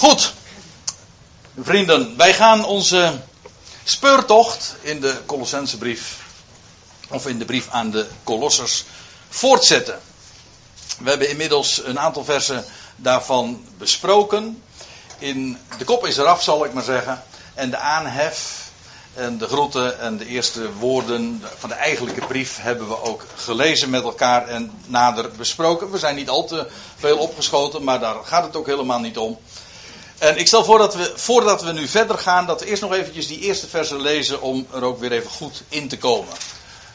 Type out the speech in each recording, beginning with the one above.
Goed, vrienden, wij gaan onze speurtocht in de Colossensebrief, of in de brief aan de Colossers, voortzetten. We hebben inmiddels een aantal versen daarvan besproken. In de kop is eraf, zal ik maar zeggen. En de aanhef en de groeten en de eerste woorden van de eigenlijke brief hebben we ook gelezen met elkaar en nader besproken. We zijn niet al te veel opgeschoten, maar daar gaat het ook helemaal niet om. En ik stel voor dat we, voordat we nu verder gaan, dat we eerst nog eventjes die eerste versen lezen om er ook weer even goed in te komen.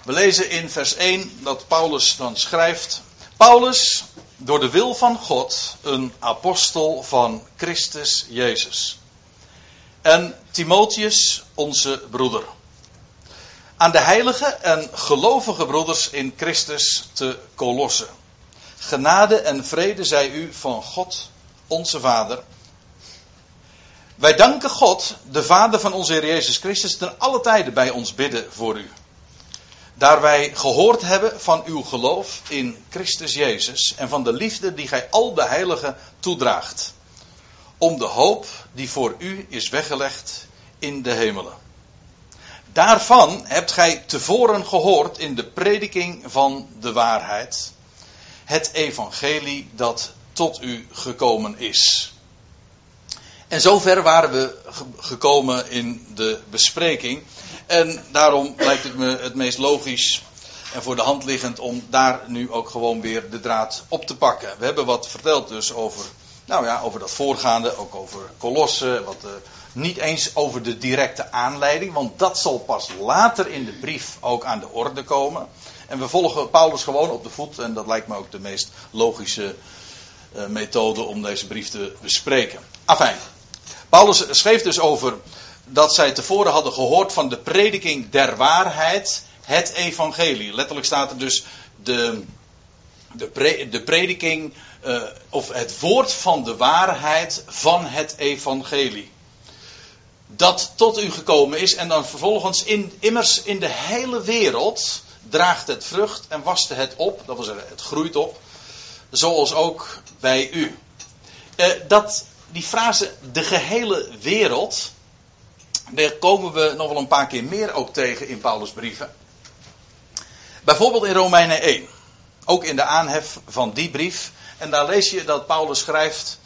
We lezen in vers 1 dat Paulus dan schrijft: Paulus, door de wil van God, een apostel van Christus Jezus. En Timotheus, onze broeder. Aan de heilige en gelovige broeders in Christus te Kolossen. Genade en vrede zij u van God, onze Vader. Wij danken God, de Vader van onze Heer Jezus Christus, ten alle tijden bij ons bidden voor u. Daar wij gehoord hebben van uw geloof in Christus Jezus en van de liefde die gij al de heiligen toedraagt. Om de hoop die voor u is weggelegd in de hemelen. Daarvan hebt gij tevoren gehoord in de prediking van de waarheid. Het evangelie dat tot u gekomen is. En zover waren we gekomen in de bespreking. En daarom lijkt het me het meest logisch en voor de hand liggend om daar nu ook gewoon weer de draad op te pakken. We hebben wat verteld dus over, nou ja, over dat voorgaande, ook over kolossen, wat, uh, niet eens over de directe aanleiding, want dat zal pas later in de brief ook aan de orde komen. En we volgen Paulus gewoon op de voet en dat lijkt me ook de meest logische uh, methode om deze brief te bespreken. Afijn, Paulus schreef dus over dat zij tevoren hadden gehoord van de prediking der waarheid, het evangelie. Letterlijk staat er dus de, de, de prediking, uh, of het woord van de waarheid van het evangelie. Dat tot u gekomen is en dan vervolgens in, immers in de hele wereld draagt het vrucht en wast het op, dat wil zeggen het groeit op, zoals ook bij u. Uh, dat die frase de gehele wereld, daar komen we nog wel een paar keer meer ook tegen in Paulus' brieven. Bijvoorbeeld in Romeinen 1. Ook in de aanhef van die brief. En daar lees je dat Paulus schrijft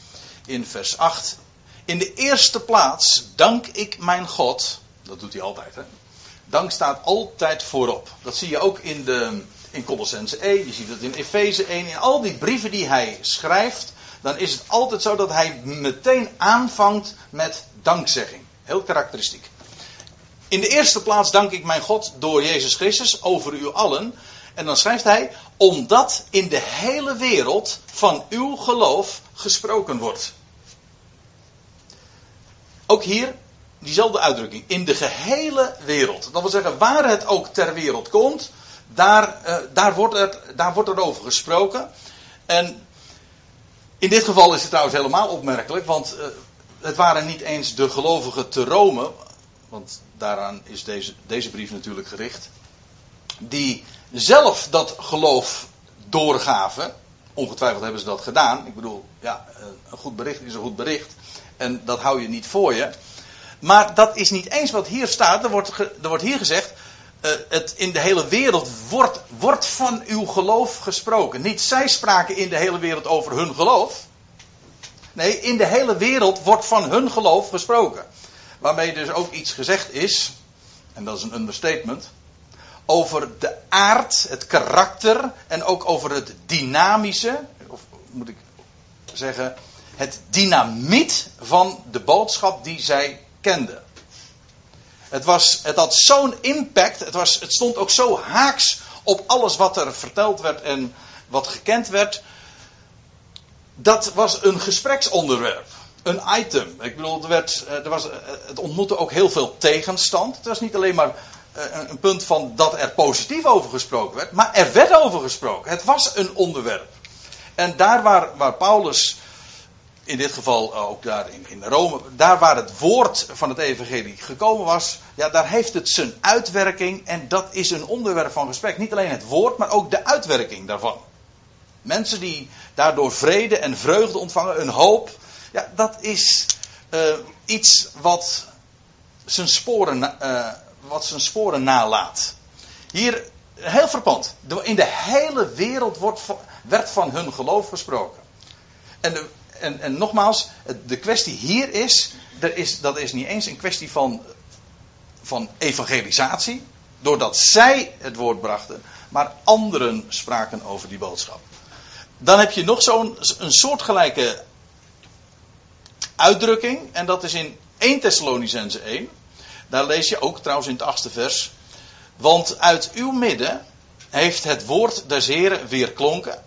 in vers 8. In de eerste plaats dank ik mijn God. Dat doet hij altijd, hè? Dank staat altijd voorop. Dat zie je ook in, de, in Colossense 1. Je ziet het in Efeze 1. In al die brieven die hij schrijft dan is het altijd zo dat hij meteen aanvangt met dankzegging. Heel karakteristiek. In de eerste plaats dank ik mijn God door Jezus Christus over u allen. En dan schrijft hij, omdat in de hele wereld van uw geloof gesproken wordt. Ook hier diezelfde uitdrukking. In de gehele wereld. Dat wil zeggen, waar het ook ter wereld komt, daar, uh, daar, wordt, er, daar wordt er over gesproken. En in dit geval is het trouwens helemaal opmerkelijk, want uh, het waren niet eens de gelovigen te Rome, want daaraan is deze, deze brief natuurlijk gericht, die zelf dat geloof doorgaven. Ongetwijfeld hebben ze dat gedaan. Ik bedoel, ja, een goed bericht is een goed bericht. En dat hou je niet voor je. Maar dat is niet eens wat hier staat. Er wordt, er wordt hier gezegd. Uh, het in de hele wereld wordt, wordt van uw geloof gesproken. Niet zij spraken in de hele wereld over hun geloof. Nee, in de hele wereld wordt van hun geloof gesproken. Waarmee dus ook iets gezegd is, en dat is een understatement, over de aard, het karakter en ook over het dynamische, of moet ik zeggen, het dynamiet van de boodschap die zij kenden. Het, was, het had zo'n impact, het, was, het stond ook zo haaks op alles wat er verteld werd en wat gekend werd. Dat was een gespreksonderwerp, een item. Ik bedoel, er werd, eh, er was, eh, het ontmoette ook heel veel tegenstand. Het was niet alleen maar eh, een punt van dat er positief over gesproken werd, maar er werd over gesproken. Het was een onderwerp. En daar waar, waar Paulus in dit geval eh, ook daar in, Rome, daar waar het woord van het evangelie gekomen was, ja, daar heeft het zijn uitwerking en dat is een onderwerp van gesprek. Niet alleen het woord, maar ook de uitwerking daarvan. Mensen die daardoor vrede en vreugde ontvangen, een hoop Ja, dat is uh, iets wat zijn sporen, uh, wat zijn sporen nalaat. Hier, heel verpand. In de hele wereld wordt, werd van hun geloof gesproken. En, de, en, en nogmaals, de kwestie hier is, er is, dat is niet eens een kwestie van, van evangelisatie. Doordat zij het woord brachten, maar anderen spraken over die boodschap. Dan heb je nog zo'n een soortgelijke uitdrukking. En dat is in 1 Thessalonicense 1. Daar lees je ook trouwens in het achtste vers. Want uit uw midden heeft het woord des Heren weer klonken.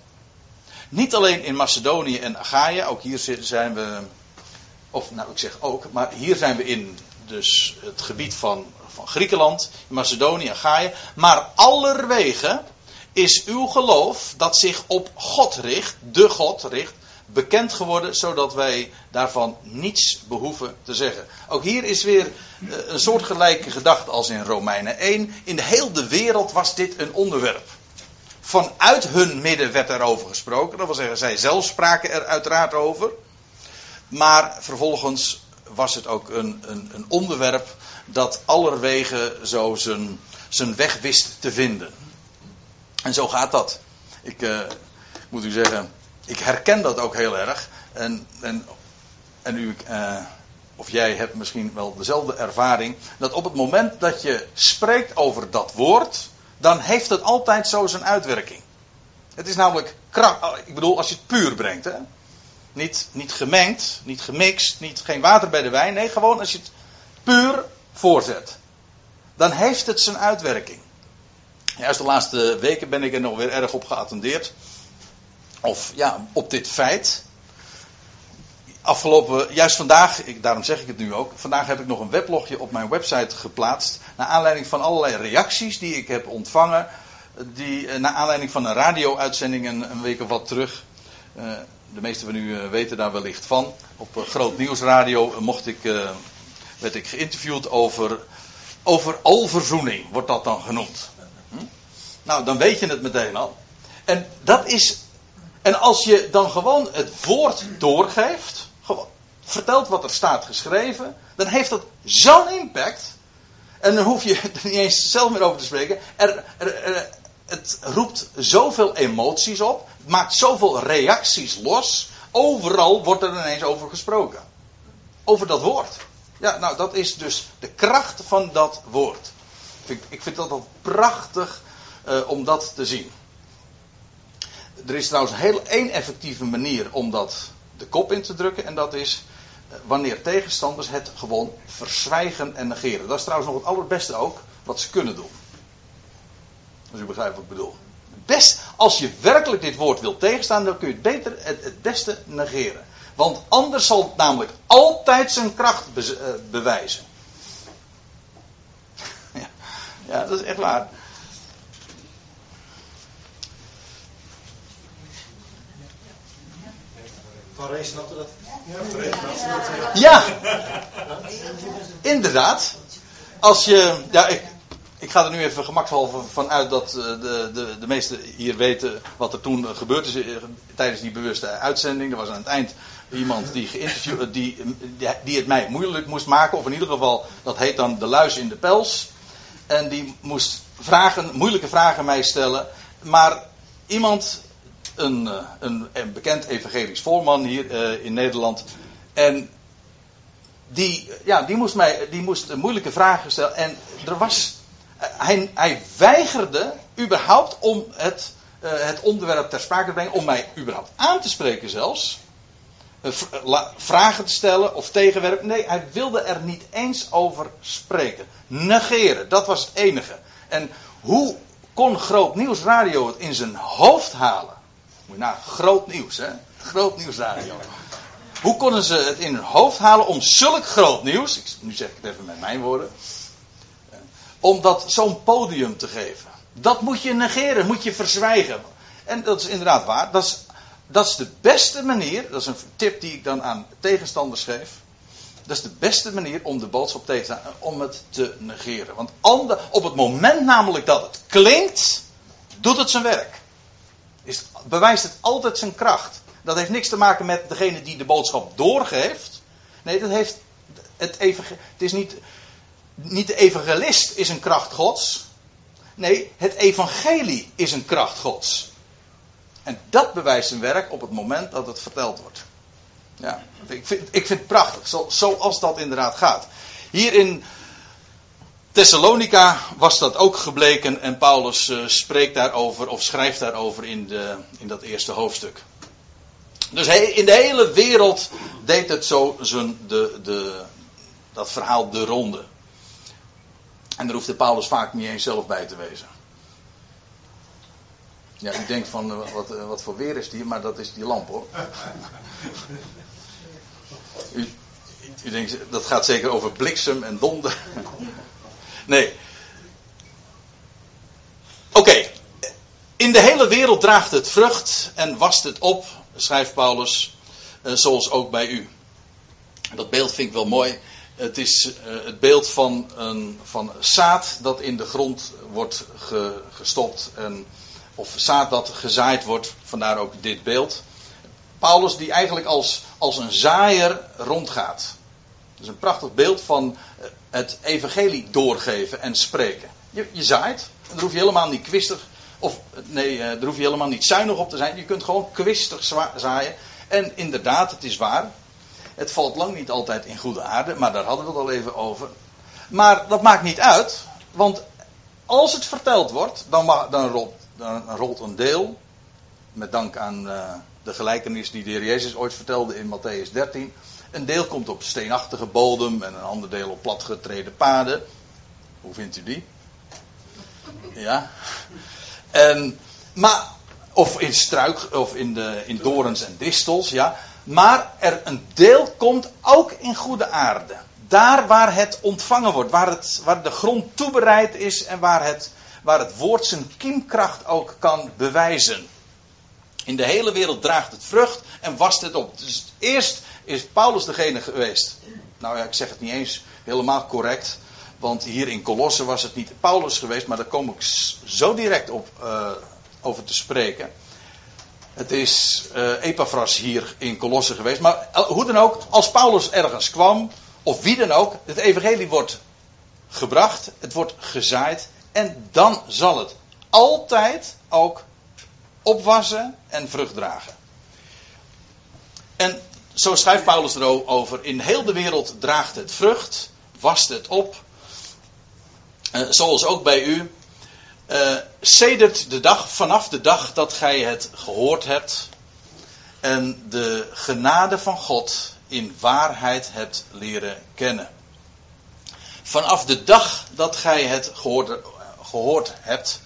Niet alleen in Macedonië en Achaia, ook hier zijn we, of nou ik zeg ook, maar hier zijn we in dus het gebied van, van Griekenland, Macedonië, Achaia. Maar allerwege is uw geloof dat zich op God richt, de God richt, bekend geworden, zodat wij daarvan niets behoeven te zeggen. Ook hier is weer eh, een soortgelijke gedachte als in Romeinen 1. In de hele wereld was dit een onderwerp. Vanuit hun midden werd er over gesproken. Dat wil zeggen, zij zelf spraken er uiteraard over. Maar vervolgens was het ook een, een, een onderwerp dat allerwege zo zijn, zijn weg wist te vinden. En zo gaat dat. Ik uh, moet u zeggen, ik herken dat ook heel erg. En, en, en u, uh, of jij hebt misschien wel dezelfde ervaring. Dat op het moment dat je spreekt over dat woord. Dan heeft het altijd zo zijn uitwerking. Het is namelijk kracht. Oh, ik bedoel, als je het puur brengt. Hè? Niet, niet gemengd, niet gemixt, niet, geen water bij de wijn. Nee, gewoon als je het puur voorzet. Dan heeft het zijn uitwerking. Juist de laatste weken ben ik er nog weer erg op geattendeerd. Of ja, op dit feit. Afgelopen, juist vandaag, ik, daarom zeg ik het nu ook. Vandaag heb ik nog een weblogje op mijn website geplaatst. Naar aanleiding van allerlei reacties die ik heb ontvangen. Die, eh, naar aanleiding van een radio-uitzending een, week of wat terug. Uh, de meesten van u eh, weten daar wellicht van. Op Groot Nieuwsradio mocht ik, werd ik geïnterviewd over, over alverzoening, wordt dat dan genoemd. Hm? Nou, dan weet je het meteen al. En dat is en als je dan gewoon het woord doorgeeft, vertelt wat er staat geschreven, dan heeft dat zo'n impact. En dan hoef je er niet eens zelf meer over te spreken. Er, er, het roept zoveel emoties op, maakt zoveel reacties los. Overal wordt er ineens over gesproken. Over dat woord. Ja, nou, dat is dus de kracht van dat woord. Ik vind, ik vind dat wel prachtig uh, om dat te zien. Er is trouwens heel één effectieve manier om dat de kop in te drukken. En dat is eh, wanneer tegenstanders het gewoon verzwijgen en negeren. Dat is trouwens nog het allerbeste ook wat ze kunnen doen. Als u begrijpt wat ik bedoel. Best, als je werkelijk dit woord wilt tegenstaan, dan kun je het beter het, beste negeren. Want anders zal het namelijk altijd zijn kracht eh, bewijzen. ja, dat is echt waar. Van snapte dat? Ja, inderdaad. Als je, ja, ik, ik ga er nu even gemakshalve van uit dat eh, de, de, de meesten hier weten wat er toen gebeurd is eh, tijdens die bewuste uitzending. Er was aan het eind iemand die, geïnterviewd, eh, die, die het mij moeilijk moest maken, of in ieder geval, dat heet dan de luis in de pels. En die moest vragen, moeilijke vragen mij stellen. Maar iemand een, eh, een, een bekend evangelisch voorman hier uh, in Nederland. En die, ja, die, moest mij, die moest moeilijke vragen stellen. En er was, eh, hij, hij weigerde überhaupt om het, het onderwerp ter sprake te brengen. Om mij überhaupt aan te spreken zelfs. vragen te stellen of tegenwerpen. Nee, hij wilde er niet eens over spreken. Negeren, dat was het enige. En hoe kon Groot Nieuws Radio het in zijn hoofd halen? Nou, groot nieuws, hè? Groot nieuws radio. Hoe konden ze het in hun hoofd halen om zulk groot nieuws, nu zeg ik het even met mijn woorden, om dat zo'n podium te geven? Dat moet je negeren, moet je verzwijgen. En dat is inderdaad waar. Dat is, dat is de beste manier, dat is een tip die ik dan aan tegenstanders geef. Dat is de beste manier om de boodschap tegen te staan, om het te negeren. Want op het moment namelijk dat het klinkt, doet het zijn werk is, bewijst het altijd zijn kracht. Dat heeft niks te maken met degene die de boodschap doorgeeft. Nee, dat heeft het, het is niet, niet de evangelist is een kracht Gods. Nee, het evangelie is een kracht Gods. En dat bewijst zijn werk op het moment dat het verteld wordt. Ja, ik vind, ik vind het prachtig, zo, zoals dat inderdaad gaat. Hier in Thessalonica was dat ook gebleken en Paulus uh, spreekt daarover of schrijft daarover in, de, in dat eerste hoofdstuk. Dus in de hele wereld deed het zo zijn, de, de, dat verhaal de ronde. En daar hoefde Paulus vaak niet eens zelf bij te wezen. Ja, u denkt van eh, wat, eh, wat voor weer is die, maar dat is die lamp hoor. U, u denkt, dat gaat zeker over bliksem en donder. Nee. Oké. In de hele wereld draagt het vrucht en wast het op, schrijft Paulus, eh, zoals ook bij u. Dat beeld vind ik wel mooi. Het is uh, het beeld van, een, van zaad dat in de grond wordt ge, gestopt. En, of zaad dat gezaaid wordt, vandaar ook dit beeld. Paulus die eigenlijk als, als een zaaier rondgaat. Dat is een prachtig beeld van eh, het evangelie doorgeven en spreken. Je, je zaait, en daar hoef je helemaal niet kwistig, of nee, eh, daar hoef je helemaal niet zuinig op te zijn. Je kunt gewoon kwistig zaaien. En inderdaad, het is waar. Het valt lang niet altijd in goede aarde, maar daar hadden we het al even over. Maar dat maakt niet uit, want als het verteld wordt, dan, dan, rolt, dan rolt, een deel, met dank aan uh, de gelijkenis die de Heer Jezus ooit vertelde in Matthäus 13. Een deel komt op steenachtige bodem en een ander deel op platgetreden paden. Hoe vindt u die? Ja. Maar, of in struik, of in, de, in dorens en distels, ja. Maar er een deel komt ook in goede aarde. Daar waar het ontvangen wordt, waar, het, waar de grond toebereid is en waar het, waar het woord zijn kiemkracht ook kan bewijzen. In de hele wereld draagt het vrucht en wast het op. Dus eerst is Paulus degene geweest. Nou ja, ik zeg het niet eens helemaal correct. Want hier in Colosse was het niet Paulus geweest, maar daar kom ik zo direct op uh, over te spreken. Het is uh, Epaphras hier in Colosse geweest. Maar hoe dan ook, als Paulus ergens kwam, of wie dan ook, het evangelie wordt gebracht, het wordt gezaaid. En dan zal het altijd ook opwassen en vrucht dragen. En zo schrijft Paulus erover: in heel de wereld draagt het vrucht, wast het op. Uh, zoals ook bij u. Uh, de dag, vanaf de dag dat gij het gehoord hebt. En de genade van God in waarheid hebt leren kennen. Vanaf de dag dat gij het gehoord, gehoord hebt.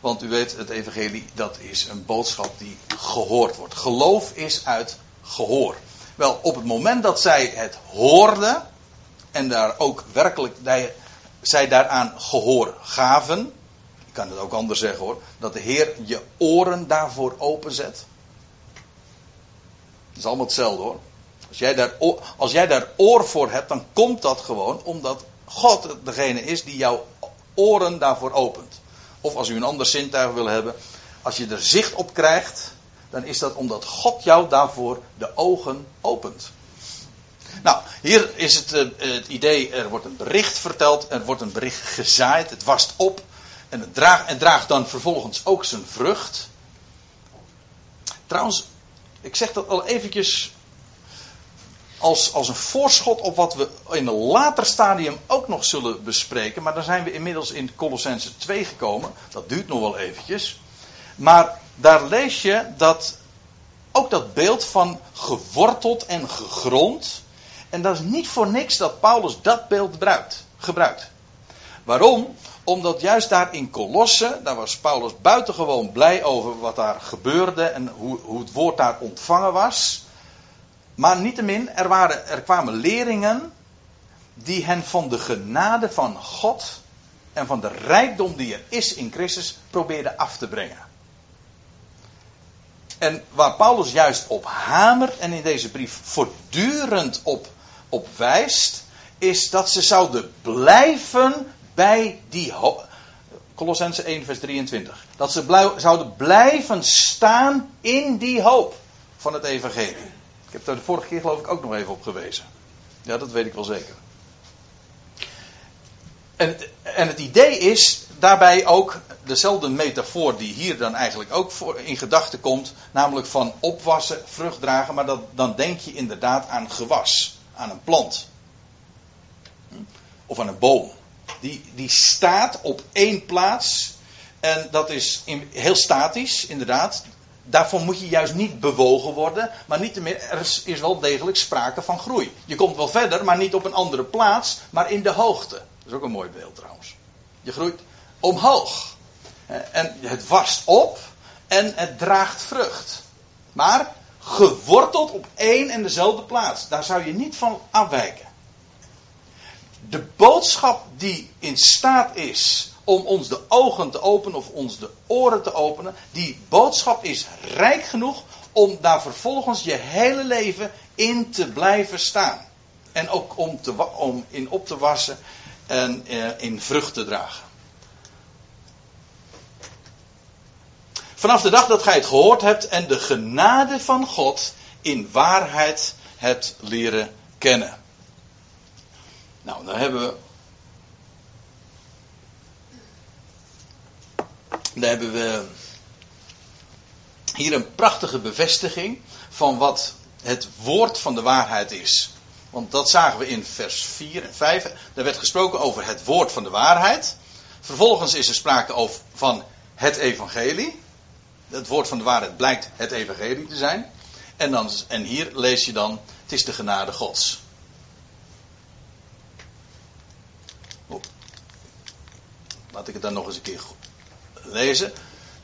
Want u weet, het evangelie, dat is een boodschap die gehoord wordt. Geloof is uit gehoor. Wel, op het moment dat zij het hoorden. En daar ook werkelijk zij daaraan gehoor gaven. Ik kan het ook anders zeggen hoor. Dat de Heer je oren daarvoor openzet. Dat is allemaal hetzelfde hoor. Als jij, daar, als jij daar oor voor hebt, dan komt dat gewoon omdat God degene is die jouw oren daarvoor opent. Of als u een ander zintuig wil hebben, als je er zicht op krijgt, dan is dat omdat God jou daarvoor de ogen opent. Nou, hier is het, uh, het idee, er wordt een bericht verteld, er wordt een bericht gezaaid, het wast op en het draagt, en draagt dan vervolgens ook zijn vrucht. Trouwens, ik zeg dat al eventjes als, als een voorschot op wat we in een later stadium ook nog zullen bespreken. Maar dan zijn we inmiddels in Colossense 2 gekomen. Dat duurt nog wel eventjes. Maar daar lees je dat ook dat beeld van geworteld en gegrond. En dat is niet voor niks dat Paulus dat beeld gebruikt. gebruikt. Waarom? Omdat juist daar in Colosse, daar was Paulus buitengewoon blij over wat daar gebeurde en hoe, hoe het woord daar ontvangen was. Maar niettemin, er, waren, er kwamen leringen die hen van de genade van God en van de rijkdom die er is in Christus probeerden af te brengen. En waar Paulus juist op hamert en in deze brief voortdurend op, op wijst, is dat ze zouden blijven bij die. Colossense 1, vers 23. Dat ze zouden blijven staan in die hoop. van het evangelie. Ik heb daar de vorige keer geloof ik ook nog even op gewezen. Ja, dat weet ik wel zeker. En en het idee is daarbij ook dezelfde metafoor die hier dan eigenlijk ook voor in gedachten komt, namelijk van opwassen, vrucht dragen, maar dat, dan denk je inderdaad aan gewas, aan een plant. Of aan een boom. Die, die staat op één plaats en dat is heel statisch, inderdaad. Daarvoor moet je juist niet bewogen worden, maar niet meer, er is wel degelijk sprake van groei. Je komt wel verder, maar niet op een andere plaats, maar in de hoogte. Dat is ook een mooi beeld trouwens. Je groeit omhoog. En het wast op en het draagt vrucht. Maar geworteld op één en dezelfde plaats. Daar zou je niet van afwijken. De boodschap die in staat is om ons de ogen te openen of ons de oren te openen, die boodschap is rijk genoeg om daar vervolgens je hele leven in te blijven staan. En ook om, te, om in op te wassen en eh, in vrucht te dragen. Vanaf de dag dat gij het gehoord hebt en de genade van God in waarheid hebt leren kennen. Nou, dan hebben we. Dan hebben we hier een prachtige bevestiging van wat het woord van de waarheid is. Want dat zagen we in vers 4 en 5. Daar werd gesproken over het woord van de waarheid. Vervolgens is er sprake over van het evangelie. Het woord van de waarheid blijkt het evangelie te zijn. En, dan, en hier lees je dan, het is de genade gods. Laat ik het dan nog eens een keer lezen.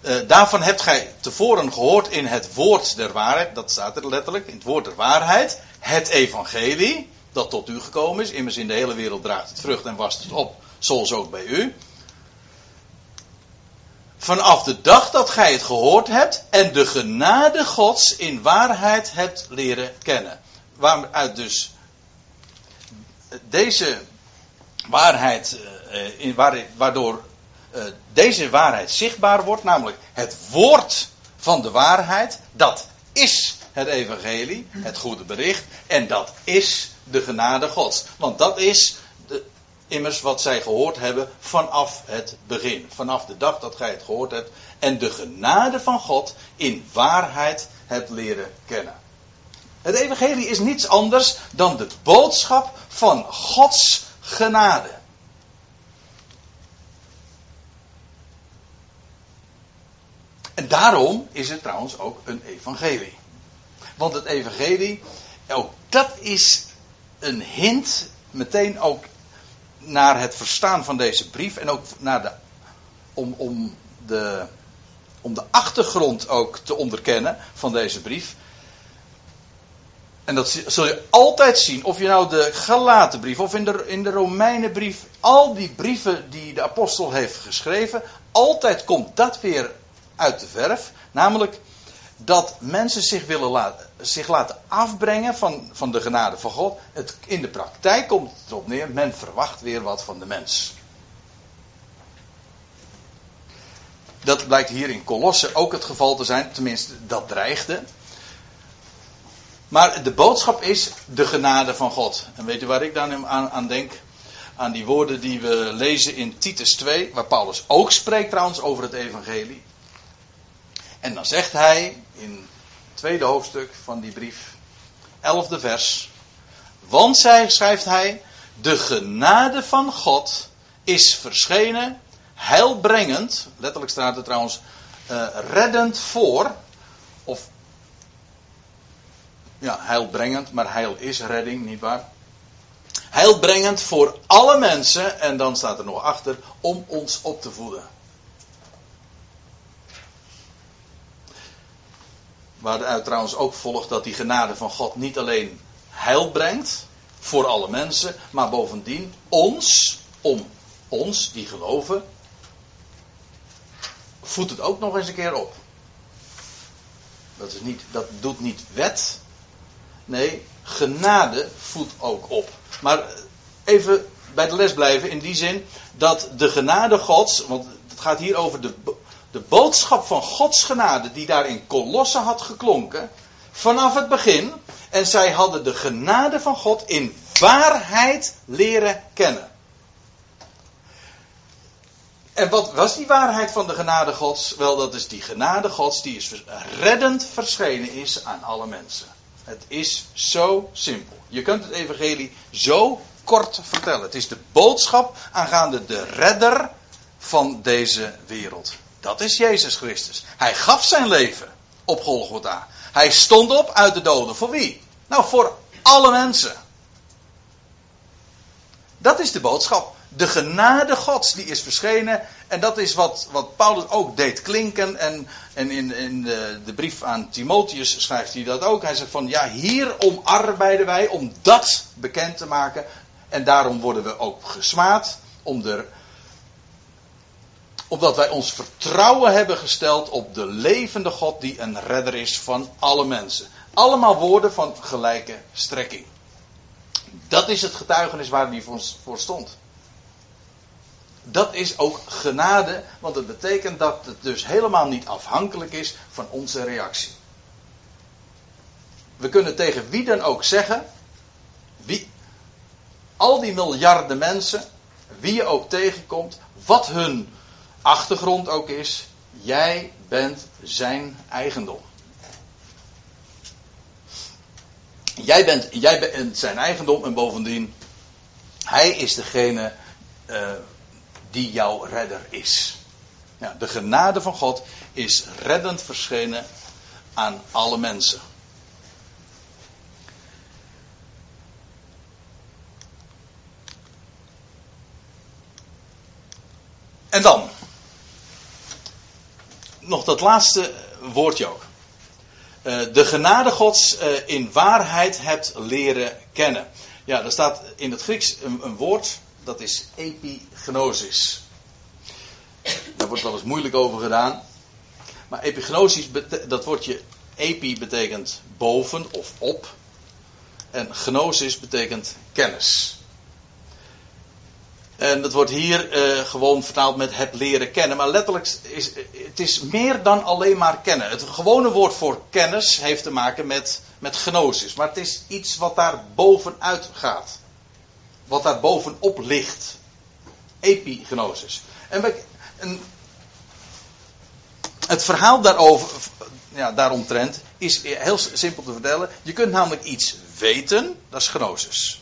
Uh, daarvan hebt gij tevoren gehoord in het woord der waarheid, dat staat er letterlijk, in het woord der waarheid, het evangelie, dat tot u gekomen is. Immers in de hele wereld draagt het vrucht en wast het op, zoals ook bij u. Vanaf de dag dat gij het gehoord hebt en de genade Gods in waarheid hebt leren kennen. Waaruit dus deze waarheid, uh, waardoor uh, deze waarheid zichtbaar wordt, namelijk het woord van de waarheid, dat is het evangelie, het goede bericht, en dat is de genade Gods. Want dat is immers wat zij gehoord hebben vanaf het begin, vanaf de dag dat gij het gehoord hebt, en de genade van God in waarheid hebt leren kennen. Het evangelie is niets anders dan de boodschap van Gods genade. En daarom is het trouwens ook een evangelie. Want het evangelie, ook dat is een hint meteen ook naar het verstaan van deze brief en ook naar de, om, om, de, om de achtergrond ook te onderkennen van deze brief. En dat zul je altijd zien, of je nou de Galatenbrief of in de, in de Romeinenbrief, al die brieven die de apostel heeft geschreven, altijd komt dat weer uit de verf. Namelijk dat mensen zich willen laten, zich laten afbrengen van, van de genade van God. Het, in de praktijk komt het erop neer, men verwacht weer wat van de mens. Dat blijkt hier in Kolossen ook het geval te zijn, tenminste dat dreigde. Maar de boodschap is de genade van God. En weet u waar ik dan aan, aan denk? Aan die woorden die we lezen in Titus 2, waar Paulus ook spreekt trouwens over het evangelie. En dan zegt hij in het tweede hoofdstuk van die brief, elfde vers. Want zij, schrijft hij, de genade van God is verschenen, heilbrengend, letterlijk staat er trouwens, uh, reddend voor, of ja, heilbrengend, maar heil is redding, nietwaar? Heilbrengend voor alle mensen, en dan staat er nog achter, om ons op te voeden. Waaruit trouwens ook volgt dat die genade van God niet alleen heil brengt voor alle mensen, maar bovendien ons, om ons die geloven, voedt het ook nog eens een keer op. Dat, is niet, dat doet niet wet. Nee, genade voedt ook op. Maar even bij de les blijven in die zin dat de genade Gods, want het gaat hier over de de boodschap van Gods genade die daar in Kolossen had geklonken, vanaf het begin. En zij hadden de genade van God in waarheid leren kennen. En wat was die waarheid van de genade Gods? Wel, dat is die genade Gods die is reddend verschenen is aan alle mensen. Het is zo simpel. Je kunt het evangelie zo kort vertellen. Het is de boodschap aangaande de redder van deze wereld. Dat is Jezus Christus. Hij gaf zijn leven op Golgotha. Hij stond op uit de doden. Voor wie? Nou, voor alle mensen. Dat is de boodschap. De genade Gods die is verschenen. En dat is wat, wat Paulus ook deed klinken. En, en in, in de, de brief aan Timotheus schrijft hij dat ook. Hij zegt van ja, hierom arbeiden wij om dat bekend te maken. En daarom worden we ook gesmaad. Om er, omdat wij ons vertrouwen hebben gesteld op de levende God die een redder is van alle mensen. Allemaal woorden van gelijke strekking. Dat is het getuigenis waar hij voor stond. Dat is ook genade, want het betekent dat het dus helemaal niet afhankelijk is van onze reactie. We kunnen tegen wie dan ook zeggen, wie, al die miljarden mensen, wie je ook tegenkomt, wat hun achtergrond ook is, jij bent zijn eigendom. Jij bent, jij bent zijn eigendom en bovendien, hij is degene uh, die jouw redder is. De genade van God is reddend verschenen aan alle mensen. En dan, nog dat laatste woordje ook. Uh, de genade Gods uh, in waarheid hebt leren kennen. Ja, er staat in het Grieks een, woord dat is epignosis. Daar wordt wel eens moeilijk over gedaan. Maar epignosis, dat woordje epi betekent boven of op. En gnosis betekent kennis. En dat wordt hier uh, gewoon vertaald met het leren kennen. Maar letterlijk is het is meer dan alleen maar kennen. Het gewone woord voor kennis heeft te maken met, met gnosis. Maar het is iets wat daar bovenuit gaat wat daar bovenop ligt. Epignosis. En, we, en het verhaal daarover, ja, daaromtrent is heel simpel te vertellen. Je kunt namelijk iets weten, dat is gnosis.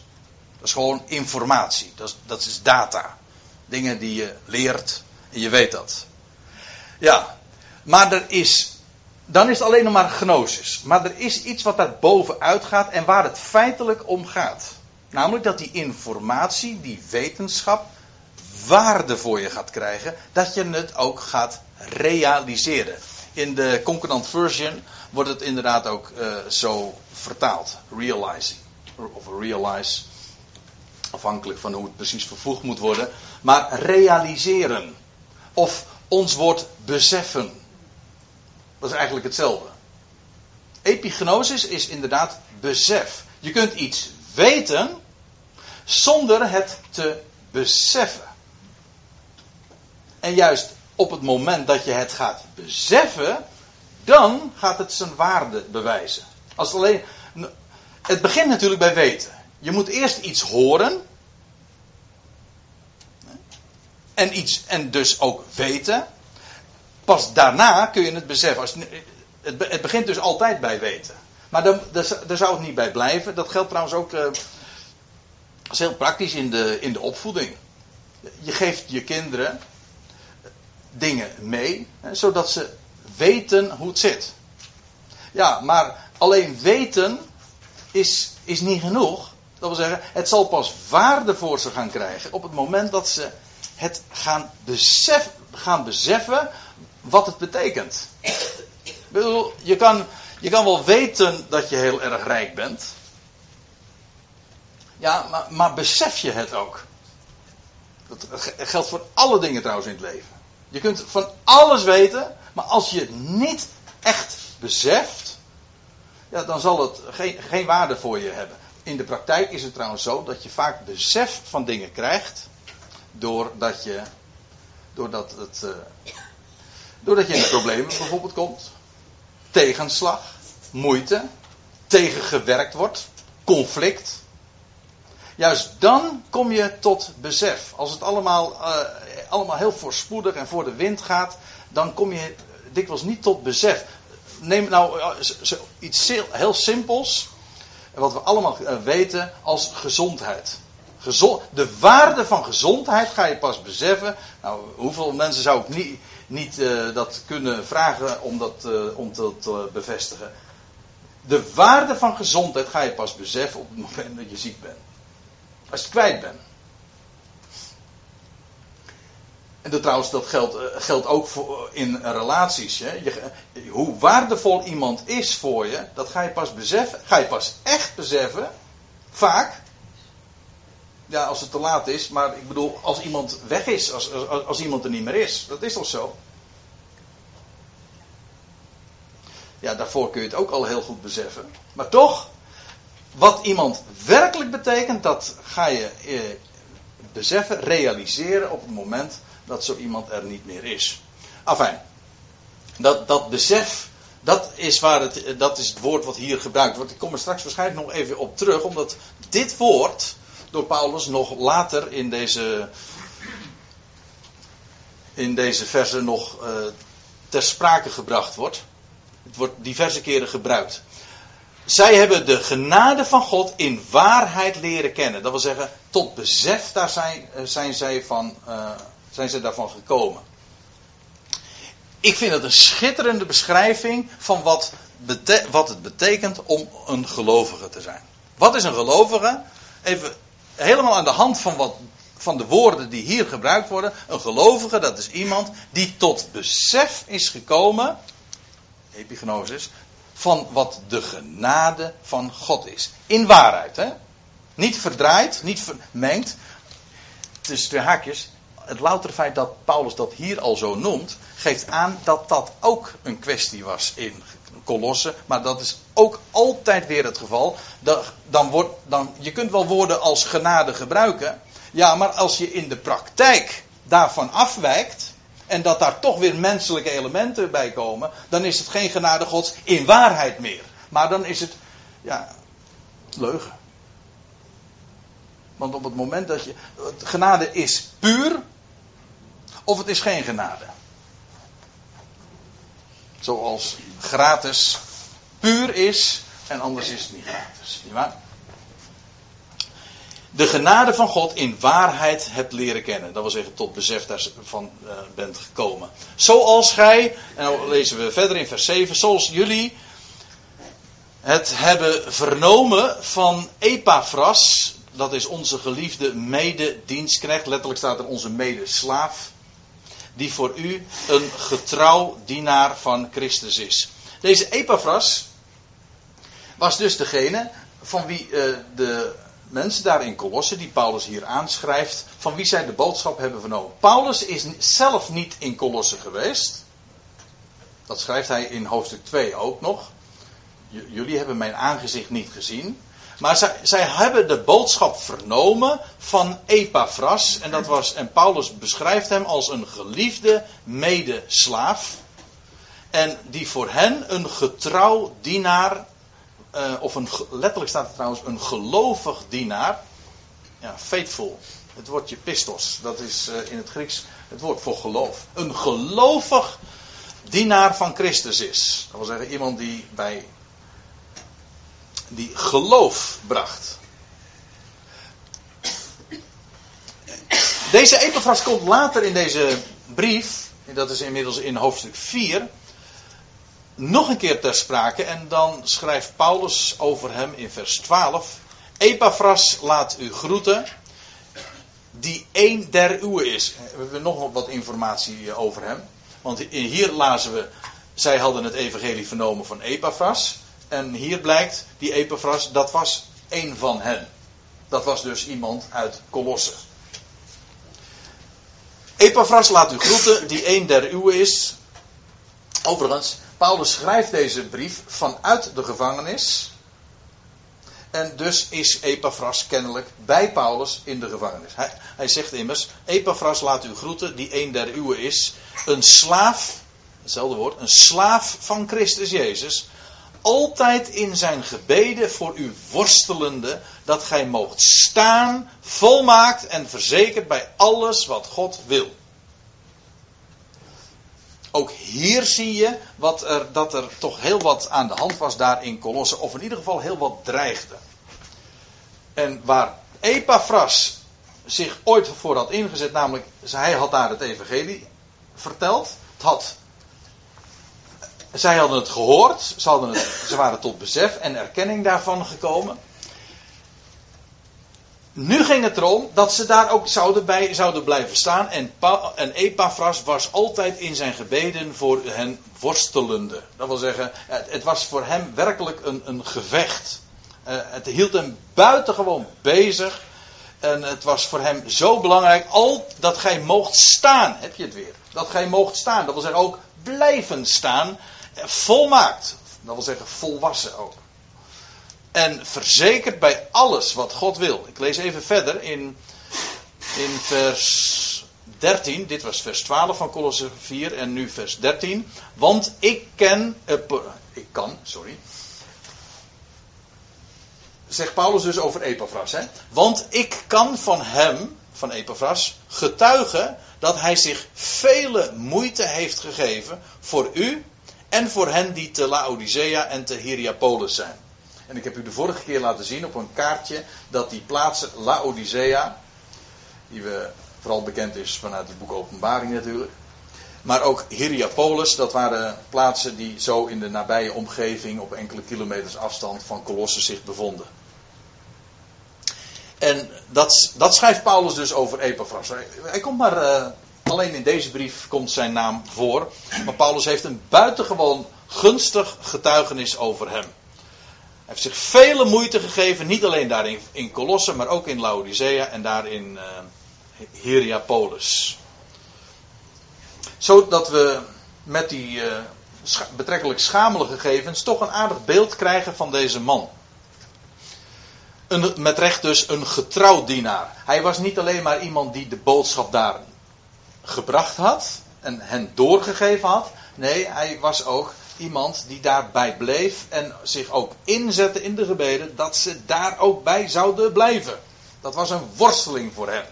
Dat is gewoon informatie, dat is, dat is data. Dingen die je leert en je weet dat. Ja, maar er is, dan is het alleen nog maar gnosis. Maar er is iets wat daar bovenuit gaat en waar het feitelijk om gaat. Namelijk dat die informatie, die wetenschap, waarde voor je gaat krijgen. Dat je het ook gaat realiseren. In de Concordant Version wordt het inderdaad ook uh, zo vertaald. Realizing. Of realize. Afhankelijk van hoe het precies vervoegd moet worden. Maar realiseren. Of ons wordt beseffen. Dat is eigenlijk hetzelfde. Epignosis is inderdaad besef. Je kunt iets weten zonder het te beseffen. En juist op het moment dat je het gaat beseffen, dan gaat het zijn waarde bewijzen. Als alleen, het begint natuurlijk bij weten. Je moet eerst iets horen. En, iets, en dus ook weten. Pas daarna kun je het beseffen. Als, het, het begint dus altijd bij weten. Maar daar, daar, zou het niet bij blijven. Dat geldt trouwens ook. Uh, is heel praktisch in de, in de opvoeding. Je geeft je kinderen dingen mee, hè, zodat ze weten hoe het zit. Ja, maar alleen weten is, is niet genoeg. Dat wil zeggen, het zal pas waarde voor ze gaan krijgen op het moment dat ze het gaan, gaan beseffen wat het betekent. Ik bedoel, je kan, je kan wel weten dat je heel erg rijk bent. Ja, maar, maar besef je het ook? Dat geldt voor alle dingen trouwens in het leven. Je kunt van alles weten, maar als je het niet echt beseft, ja, dan zal het geen, geen waarde voor je hebben. In de praktijk is het trouwens zo dat je vaak besef van dingen krijgt, doordat je, doordat het, uh, doordat je in problemen bijvoorbeeld komt, tegenslag, moeite. tegengewerkt wordt, conflict. Juist dan kom je tot besef. Als het allemaal, uh, allemaal heel voorspoedig en voor de wind gaat, dan kom je dikwijls niet tot besef. Neem nou uh, iets heel simpels, wat we allemaal uh, weten als gezondheid. Gezond, de waarde van gezondheid ga je pas beseffen. Nou, hoeveel mensen zou ik niet, niet dat kunnen vragen om dat om te bevestigen? De waarde van gezondheid ga je pas beseffen op het moment dat je ziek bent. Als je het kwijt bent. En trouwens, dat geldt, eh, geldt ook voor in relaties. Hè. Je, hoe waardevol iemand is voor je, dat ga je pas beseffen. Ga je pas echt beseffen. Vaak. Ja, als het te laat is. Maar ik bedoel, als iemand weg is. Als, als, als iemand er niet meer is. Dat is toch zo? Ja, daarvoor kun je het ook al heel goed beseffen. Maar toch, wat iemand werkelijk betekent, dat ga je eh, beseffen, realiseren op het moment dat zo iemand er niet meer is. Afijn, dat, dat besef, dat is, waar het, dat is het woord wat hier gebruikt wordt. Ik kom er straks waarschijnlijk nog even op terug, omdat dit woord door Paulus nog later in deze, in deze verse nog uh, ter sprake gebracht wordt. Het wordt diverse keren gebruikt. Zij hebben de genade van God in waarheid leren kennen. Dat wil zeggen, tot besef daar zijn, eh, zijn, zij, van, uh, zijn zij daarvan gekomen. Ik vind het een schitterende beschrijving van wat, wat het betekent om een gelovige te zijn. Wat is een gelovige? Even helemaal aan de hand van, wat, van de woorden die hier gebruikt worden. Een gelovige, dat is iemand die tot besef is gekomen epignosis, van wat de genade van God is. In waarheid, hè? Niet verdraaid, niet vermengd. Tussen twee haakjes. Het loutere feit dat Paulus dat hier al zo noemt, geeft aan dat dat ook een kwestie was in Kolossen. Maar dat is ook altijd weer het geval. Dan wordt, dan, je kunt wel woorden als genade gebruiken. Ja, maar als je in de praktijk daarvan afwijkt, en dat daar toch weer menselijke elementen bij komen, dan is het geen genade Gods in waarheid meer. Maar dan is het, ja, leugen. Want op het moment dat je. Genade is puur, of het is geen genade. Zoals gratis puur is, en anders is het niet gratis. De genade van God in waarheid hebt leren kennen. Dat wil zeggen, tot besef daarvan uh, bent gekomen. Zoals gij, en dan lezen we verder in vers 7, zoals jullie het hebben vernomen van Epaphras, dat is onze geliefde mededienstknecht, letterlijk staat er onze medeslaaf, die voor u een getrouw dienaar van Christus is. Deze Epaphras was dus degene van wie uh, de mensen daar in Colosse, die Paulus hier aanschrijft, van wie zij de boodschap hebben vernomen. Paulus is zelf niet in Colosse geweest. Dat schrijft hij in hoofdstuk 2 ook nog. jullie hebben mijn aangezicht niet gezien. Maar zij, zij, hebben de boodschap vernomen van Epaphras. En, dat was, en Paulus beschrijft hem als een geliefde medeslaaf. En die voor hen een getrouw dienaar uh, of een, letterlijk staat er trouwens een gelovig dienaar. Ja, faithful. Het woordje pistos, dat is uh, in het Grieks het woord voor geloof. Een gelovig dienaar van Christus is. Dat wil zeggen iemand die bij die geloof bracht. Deze Epaphras komt later in deze brief, dat is inmiddels in hoofdstuk 4, nog een keer ter sprake. En dan schrijft Paulus over hem in vers 12. Epaphras laat u groeten. Die een der uwe is. We hebben nog wat informatie over hem. Want hier lazen we. Zij hadden het evangelie vernomen van Epaphras. En hier blijkt, die Epaphras, dat was één van hen. Dat was dus iemand uit Colosse. Epaphras laat u groeten, die een der uwe is. Overigens, Paulus schrijft deze brief vanuit de gevangenis. En dus is Epaphras kennelijk bij Paulus in de gevangenis. Hij, hij zegt immers: Epaphras laat u groeten, die een der uwe is. Een slaaf, hetzelfde woord, een slaaf van Christus Jezus. Altijd in zijn gebeden voor u worstelende, dat gij moogt staan, volmaakt en verzekerd bij alles wat God wil. Ook hier zie je wat er, dat er toch heel wat aan de hand was daar in Colosse, of in ieder geval heel wat dreigde. En waar Epaphras zich ooit voor had ingezet, namelijk hij had daar het evangelie verteld. Het had, zij hadden het gehoord, ze, hadden het, ze waren tot besef en erkenning daarvan gekomen. Nu ging het erom dat ze daar ook zouden, bij, zouden blijven staan. En, en Epaphras was altijd in zijn gebeden voor hen worstelende. Dat wil zeggen, het, het was voor hem werkelijk een, een gevecht. Uh, het hield hem buitengewoon bezig. En het was voor hem zo belangrijk al dat gij moogt staan. Heb je het weer? Dat gij moogt staan. Dat wil zeggen ook blijven staan. Volmaakt. Dat wil zeggen volwassen ook. En verzekerd bij alles wat God wil. Ik lees even verder in, in vers 13. Dit was vers 12 van Colosse 4 en nu vers 13. Want ik ken. Uh, ik kan, sorry zegt Paulus dus over Epaphras. Hè? Want ik kan van hem, van Epaphras, getuigen dat hij zich vele moeite heeft gegeven voor u en voor hen die te Laodicea en te Hierapolis zijn. En ik heb u de vorige keer laten zien op een kaartje dat die plaatsen Laodicea, die we vooral bekend is vanuit het boek Openbaring natuurlijk, maar ook Hierapolis, dat waren plaatsen die zo in de nabije omgeving op enkele kilometers afstand van Colossus zich bevonden. En dat, dat schrijft Paulus dus over Epaphras. Hij, komt maar, uh, alleen in deze brief komt zijn naam voor. Maar Paulus heeft een buitengewoon gunstig getuigenis over hem. Hij heeft zich vele moeite gegeven, niet alleen daar in, in Colosse, maar ook in Laodicea en daar in uh, Hierapolis. Zodat we met die scha betrekkelijk schamele gegevens toch een aardig beeld krijgen van deze man. Een, met recht dus een getrouw dienaar. Hij was niet alleen maar iemand die de boodschap daar gebracht had en hen doorgegeven had. Nee, hij was ook iemand die daarbij bleef en zich ook inzette in de gebeden dat ze daar ook bij zouden blijven. Dat was een worsteling voor hem.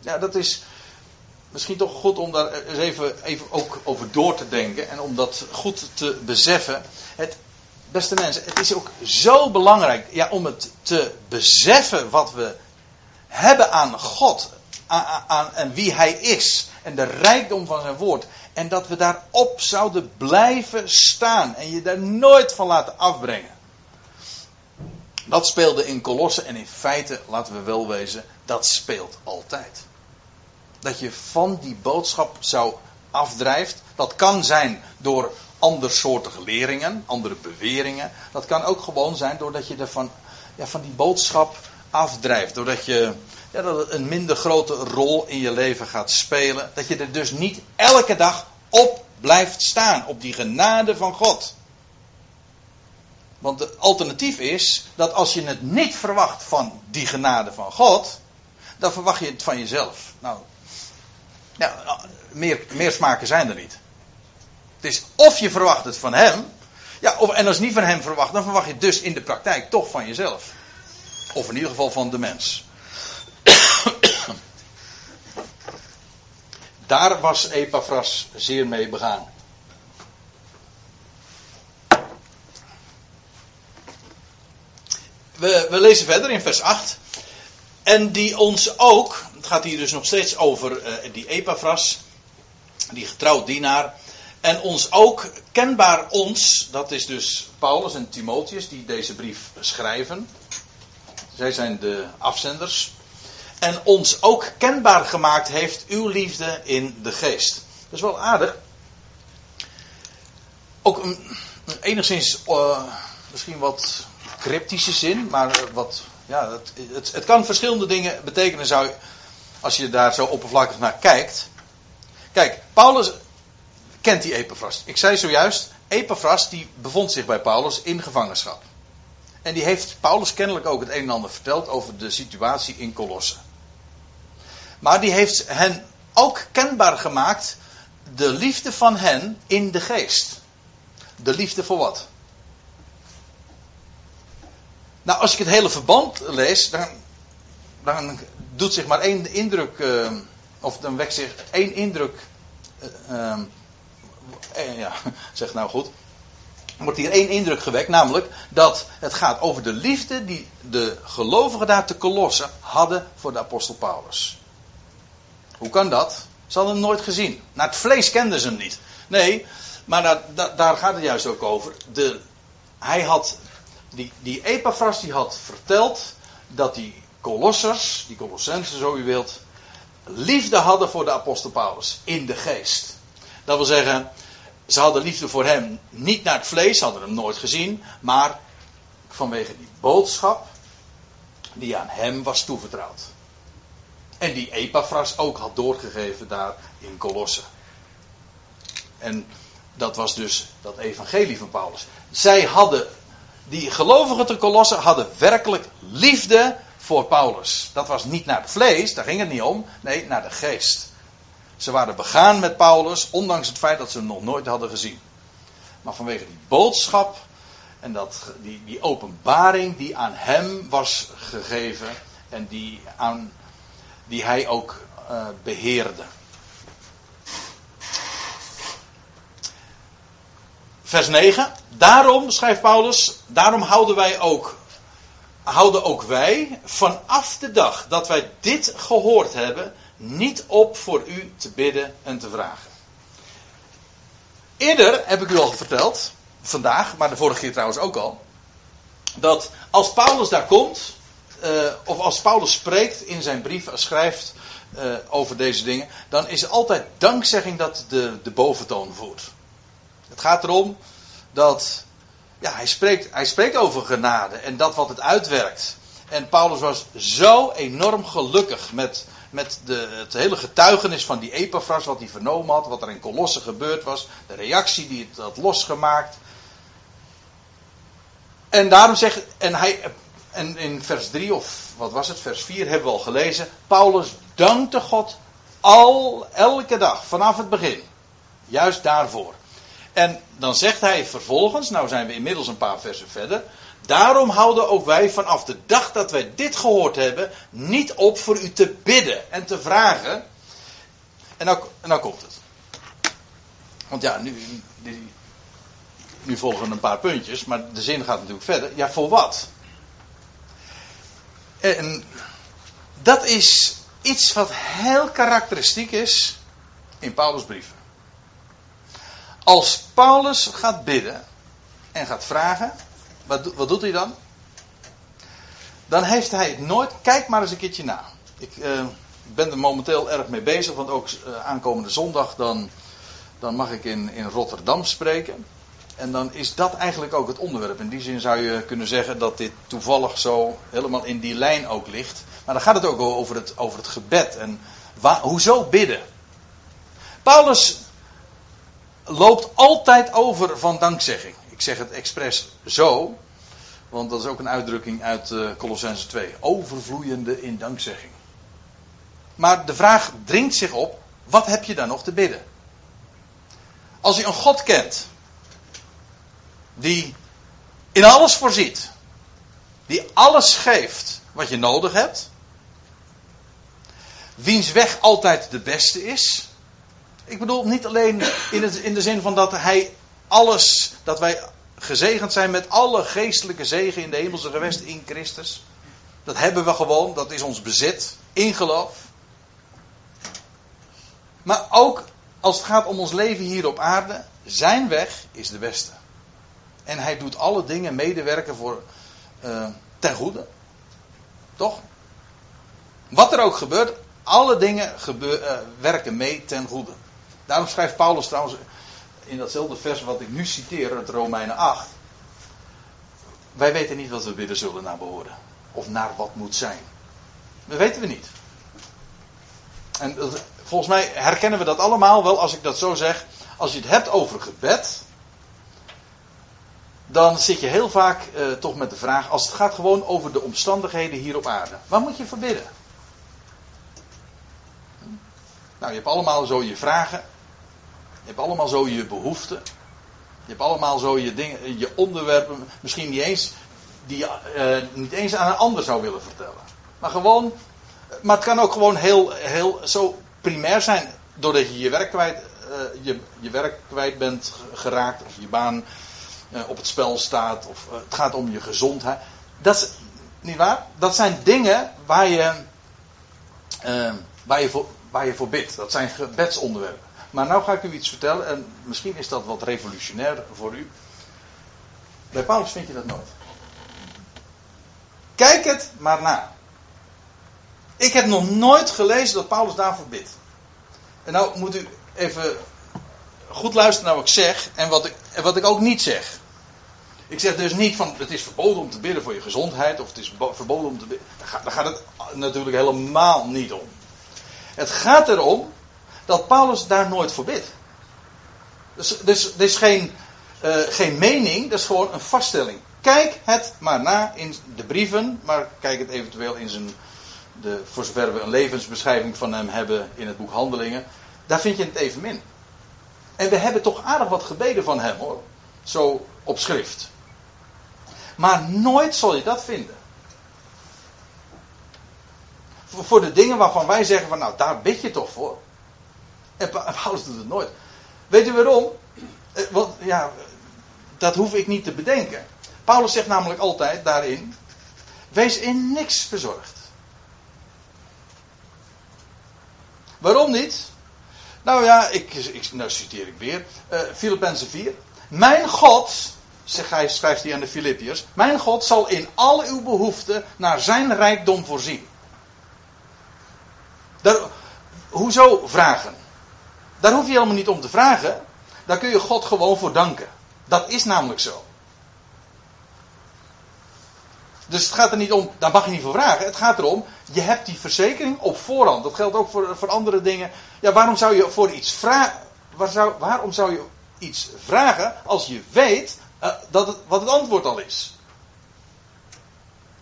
Ja, dat is misschien toch goed om daar eens even, even ook over door te denken en om dat goed te beseffen. Het beste mensen, het is ook zo belangrijk ja, om het te beseffen wat we hebben aan God aan, en wie Hij is en de rijkdom van zijn woord. En dat we daarop zouden blijven staan en je daar nooit van laten afbrengen. Dat speelde in Kolossen en in feite, laten we wel wezen, dat speelt altijd. Dat je van die boodschap zou afdrijft. Dat kan zijn door andersoortige leringen, andere beweringen. Dat kan ook gewoon zijn doordat je er van, ja, van die boodschap afdrijft. Doordat je ja, dat het een minder grote rol in je leven gaat spelen. Dat je er dus niet elke dag op blijft staan. Op die genade van God. Want het alternatief is dat als je het niet verwacht van die genade van God, dan verwacht je het van jezelf. Nou, ja, meer, meer smaken zijn er niet. Het is of je verwacht het van hem. Ja, of, en als je niet van hem verwacht, dan verwacht je het dus in de praktijk toch van jezelf. Of in ieder geval van de mens. Daar was Epaphras zeer mee begaan. We, we, lezen verder in vers 8. En die ons ook, het gaat hier dus nog steeds over uh, die Epaphras, die getrouwd dienaar. En ons ook, kenbaar ons, dat is dus Paulus en Timotheus die deze brief schrijven. Zij zijn de afzenders. En ons ook kenbaar gemaakt heeft uw liefde in de geest. Dat is wel aardig. Ook een, enigszins uh, misschien wat cryptische zin, maar wat, ja, het, het, het, kan verschillende dingen betekenen zou, als je daar zo oppervlakkig naar kijkt. Kijk, Paulus kent die Epaphras. Ik zei zojuist, Epaphras die bevond zich bij Paulus in gevangenschap. En die heeft Paulus kennelijk ook het een en ander verteld over de situatie in Colosse. Maar die heeft hen ook kenbaar gemaakt de liefde van hen in de geest. De liefde voor wat? Nou, als ik het hele verband lees, dan, doet zich maar één indruk, uh, of dan wekt zich één indruk, uh, uh, ja, zeg nou goed, wordt hier één indruk gewekt, namelijk dat het gaat over de liefde die de gelovigen daar te Kolossen hadden voor de apostel Paulus. Hoe kan dat? Ze hadden hem nooit gezien. Naar het vlees kenden ze hem niet. Nee, maar daar, daar gaat het juist ook over. De, hij had, die, die Epaphras die had verteld dat die Kolossers, die Colossensen zo u wilt, liefde hadden voor de apostel Paulus in de geest. Dat wil zeggen, ze hadden liefde voor hem niet naar het vlees, hadden hem nooit gezien, maar vanwege die boodschap die aan hem was toevertrouwd. En die Epaphras ook had doorgegeven daar in Colosse. En dat was dus dat evangelie van Paulus. Zij hadden, die gelovigen te Colosse hadden werkelijk liefde voor Paulus. Dat was niet naar het vlees, daar ging het niet om. Nee, naar de geest. Ze waren begaan met Paulus, ondanks het feit dat ze hem nog nooit hadden gezien. Maar vanwege die boodschap en dat, die, die openbaring die aan hem was gegeven en die, aan, die hij ook uh, beheerde. Vers 9. Daarom, schrijft Paulus, daarom houden wij ook, houden ook wij vanaf de dag dat wij dit gehoord hebben, niet op voor u te bidden en te vragen. Eerder heb ik u al verteld, vandaag, maar de vorige keer trouwens ook al, dat als Paulus daar komt, uh, of als Paulus spreekt in zijn brief, schrijft uh, over deze dingen, dan is altijd dankzegging dat de, de boventoon voert. Het gaat erom dat ja, hij, spreekt, hij spreekt over genade en dat wat het uitwerkt. En Paulus was zo enorm gelukkig met met de, het hele getuigenis van die Epaphras, wat hij vernomen had, wat er in Colosse gebeurd was, de reactie die het had losgemaakt. En daarom zegt, en hij, en in vers 3 of wat was het, vers 4 hebben we al gelezen, Paulus dankte God al, elke dag, vanaf het begin. Juist daarvoor. En dan zegt hij vervolgens, nou zijn we inmiddels een paar versen verder, Daarom houden ook wij vanaf de dag dat wij dit gehoord hebben, niet op voor u te bidden en te vragen. En nou, en nou komt het. Want ja, nu, nu, nu volgen een paar puntjes, maar de zin gaat natuurlijk verder. Ja, voor wat? En dat is iets wat heel karakteristiek is in Paulus' brieven. Als Paulus gaat bidden en gaat vragen, wat, wat doet hij dan? Dan heeft hij het nooit. Kijk maar eens een keertje na. Ik uh, ben er momenteel erg mee bezig, want ook uh, aankomende zondag dan, dan mag ik in, in Rotterdam spreken. En dan is dat eigenlijk ook het onderwerp. In die zin zou je kunnen zeggen dat dit toevallig zo helemaal in die lijn ook ligt. Maar dan gaat het ook over het, over het gebed. En waar, hoezo bidden? Paulus loopt altijd over van dankzegging. Zeg het expres zo, want dat is ook een uitdrukking uit uh, Colossense 2. Overvloeiende in dankzegging. Maar de vraag dringt zich op: wat heb je dan nog te bidden? Als je een God kent, die in alles voorziet, die alles geeft wat je nodig hebt, wiens weg altijd de beste is. Ik bedoel niet alleen in, in de zin van dat hij alles, dat wij gezegend zijn met alle geestelijke zegen in de hemelse gewesten in Christus. Dat hebben we gewoon, dat is ons bezit, in geloof. Maar ook als het gaat om ons leven hier op aarde, zijn weg is de beste. En hij doet alle dingen medewerken voor uh, ten goede. Toch? Wat er ook gebeurt, alle dingen uh, werken mee ten goede. Daarom schrijft Paulus trouwens in datzelfde vers wat ik nu citeer, het Romeinen 8. Wij weten niet wat we bidden zullen naar behoren. Of naar wat moet zijn. Dat weten we niet. En volgens mij herkennen we dat allemaal wel als ik dat zo zeg. Als je het hebt over gebed. Dan zit je heel vaak eh, toch met de vraag. Als het gaat gewoon over de omstandigheden hier op aarde. Waar moet je voor bidden? Nou, je hebt allemaal zo je vragen. Je hebt allemaal zo je behoeften. Je hebt allemaal zo je, dingen, je onderwerpen, misschien niet eens, die je uh, niet eens aan een ander zou willen vertellen. Maar gewoon, maar het kan ook gewoon heel, heel zo primair zijn, doordat je je werk kwijt, uh, je, je werk kwijt bent geraakt, of je baan uh, op het spel staat, of het gaat om je gezondheid. Dat is, niet waar? Dat zijn dingen waar je, waar je, voor, waar je voor bidt. Dat zijn gebedsonderwerpen. Maar nou ga ik u iets vertellen en misschien is dat wat revolutionair voor u. Bij Paulus vind je dat nooit. Kijk het maar na. Ik heb nog nooit gelezen dat Paulus daarvoor bidt. En nou moet u even goed luisteren naar wat ik zeg en wat ik, en wat ik ook niet zeg. Ik zeg dus niet van het is verboden om te bidden voor je gezondheid of het is verboden om te bidden. Daar gaat het natuurlijk helemaal niet om. Het gaat erom dat Paulus daar nooit voor bidt. Dus, dus is geen, uh, geen mening, dat is gewoon een vaststelling. Kijk het maar na in de brieven, maar kijk het eventueel in zijn, de, voor zover we een levensbeschrijving van hem hebben in het boek Handelingen. Daar vind je het evenmin. En we hebben toch aardig wat gebeden van hem hoor. Zo op schrift. Maar nooit zal je dat vinden. Voor de dingen waarvan wij zeggen van nou daar bid je toch voor. En Paulus doet het nooit. Weet u waarom? Eh, want ja, dat hoef ik niet te bedenken. Paulus zegt namelijk altijd daarin: wees in niks bezorgd. Waarom niet? Nou ja, ik, ik, nou citeer ik weer. Uh, Filippenzen 4. Mijn God, zegt hij, schrijft hij aan de Filippiërs. Mijn God zal in al uw behoeften naar zijn rijkdom voorzien. Hoezo vragen? Daar hoef je helemaal niet om te vragen. Daar kun je God gewoon voor danken. Dat is namelijk zo. Dus het gaat er niet om, daar mag je niet voor vragen. Het gaat erom, je hebt die verzekering op voorhand. Dat geldt ook voor, voor andere dingen. Ja, waarom zou je voor iets vragen? Waar zou, waarom zou je iets vragen als je weet uh, dat het, wat het antwoord al is?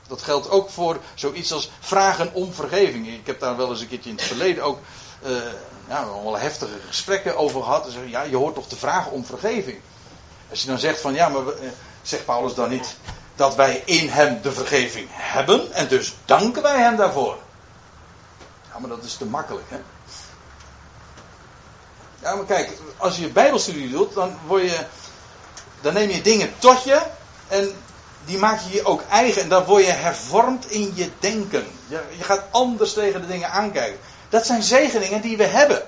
Dat geldt ook voor zoiets als vragen om vergeving. Ik heb daar wel eens een keertje in het verleden ook uh, ja, wel heftige gesprekken over gehad. En zeggen, ja, je hoort toch te vragen om vergeving. Als je dan zegt van ja, maar uh, zegt Paulus dan niet dat wij in hem de vergeving hebben en dus danken wij hem daarvoor. Ja, maar dat is te makkelijk, hè? Ja, maar kijk, als je Bijbelstudie doet, dan word je, dan neem je dingen tot je en die maak je je ook eigen en dan word je hervormd in je denken. Je, je gaat anders tegen de dingen aankijken. Dat zijn zegeningen die we hebben.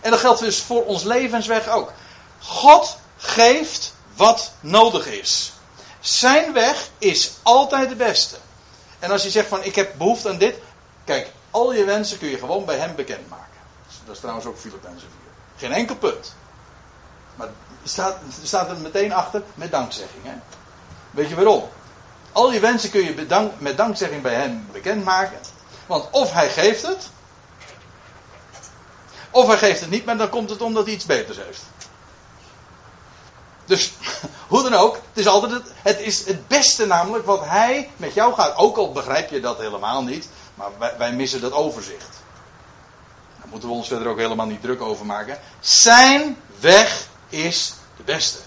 En dat geldt dus voor ons levensweg ook. God geeft wat nodig is. Zijn weg is altijd de beste. En als je zegt van ik heb behoefte aan dit. Kijk, al je wensen kun je gewoon bij hem bekendmaken. Dat is trouwens ook Filippenzen 4. Geen enkel punt. Maar staat, er staat er meteen achter met dankzegging. Hè? Weet je waarom? Al je wensen kun je bedank, met dankzegging bij hem bekendmaken. Want of hij geeft het. Of hij geeft het niet, maar dan komt het omdat hij iets beters heeft. Dus hoe dan ook, het is altijd het, het, is het beste namelijk wat hij met jou gaat. Ook al begrijp je dat helemaal niet, maar wij, missen dat overzicht. Daar moeten we ons verder ook helemaal niet druk over maken. Zijn weg is de beste.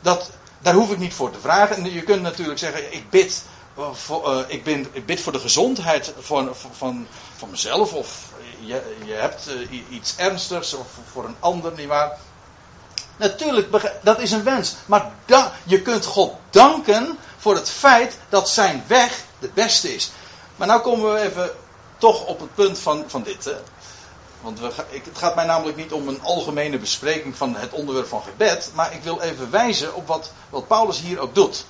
Dat, daar hoef ik niet voor te vragen. Je kunt natuurlijk zeggen, ik bid voor, uh, ik, ben, bid voor de gezondheid van, van, van mezelf. Of je, je hebt uh, iets ernstigs of voor een ander, nietwaar. Natuurlijk, dat is een wens. Maar je kunt God danken voor het feit dat zijn weg de beste is. Maar nou komen we even toch op het punt van, van dit. Hè. Want we, ik, het gaat mij namelijk niet om een algemene bespreking van het onderwerp van gebed. Maar ik wil even wijzen op wat, wat Paulus hier ook doet.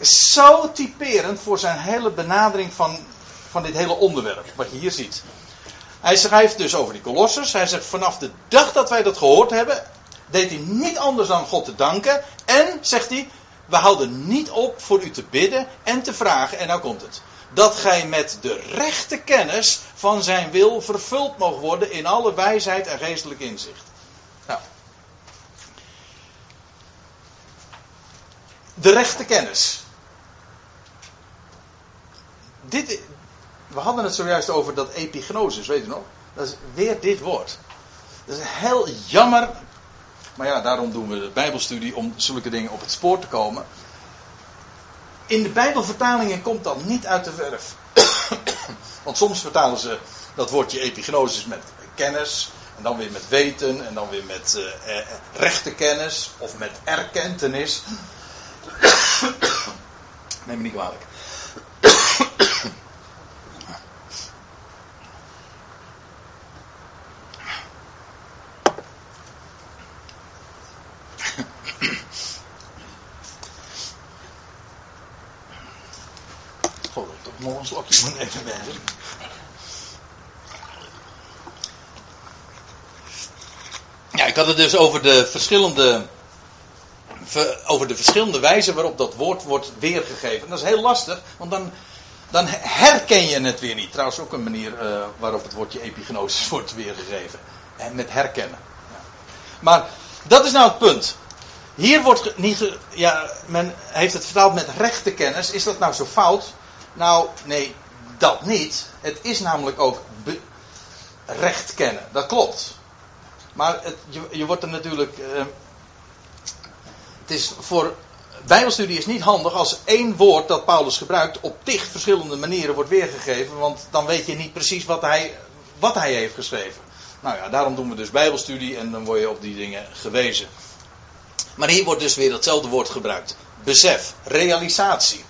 Zo typerend voor zijn hele benadering van, van dit hele onderwerp. Wat je hier ziet. Hij schrijft dus over die kolossers. Hij zegt vanaf de dag dat wij dat gehoord hebben, deed hij niet anders dan God te danken. En, zegt hij, we houden niet op voor u te bidden en te vragen. En nou komt het. Dat gij met de rechte kennis van zijn wil vervuld mogen worden in alle wijsheid en geestelijk inzicht. Nou. De rechte kennis. Dit, we hadden het zojuist over dat epignosis, weet u nog? Dat is weer dit woord. Dat is heel jammer. Maar ja, daarom doen we de Bijbelstudie om zulke dingen op het spoor te komen. In de Bijbelvertalingen komt dat niet uit de verf. Want soms vertalen ze dat woordje epignosis met kennis. En dan weer met weten. En dan weer met uh, rechte kennis. Of met erkentenis. Neem me niet kwalijk. Goh, ik nog een slokje van even. Ja, ik had het dus over de verschillende over de verschillende wijzen waarop dat woord wordt weergegeven. Dat is heel lastig, want dan, dan herken je het weer niet. Trouwens ook een manier uh, waarop het woordje epignosis wordt weergegeven. En met herkennen. Maar dat is nou het punt. Hier wordt niet. ja, men heeft het vertaald met rechte kennis. Is dat nou zo fout? Nou, nee, dat niet. Het is namelijk ook recht kennen. Dat klopt. Maar het, je, wordt er natuurlijk. Uh, het is voor Bijbelstudie is niet handig als één woord dat Paulus gebruikt op tig verschillende manieren wordt weergegeven, want dan weet je niet precies wat hij, wat hij heeft geschreven. Nou ja, daarom doen we dus Bijbelstudie en dan word je op die dingen gewezen. Maar hier wordt dus weer datzelfde woord gebruikt: besef, realisatie.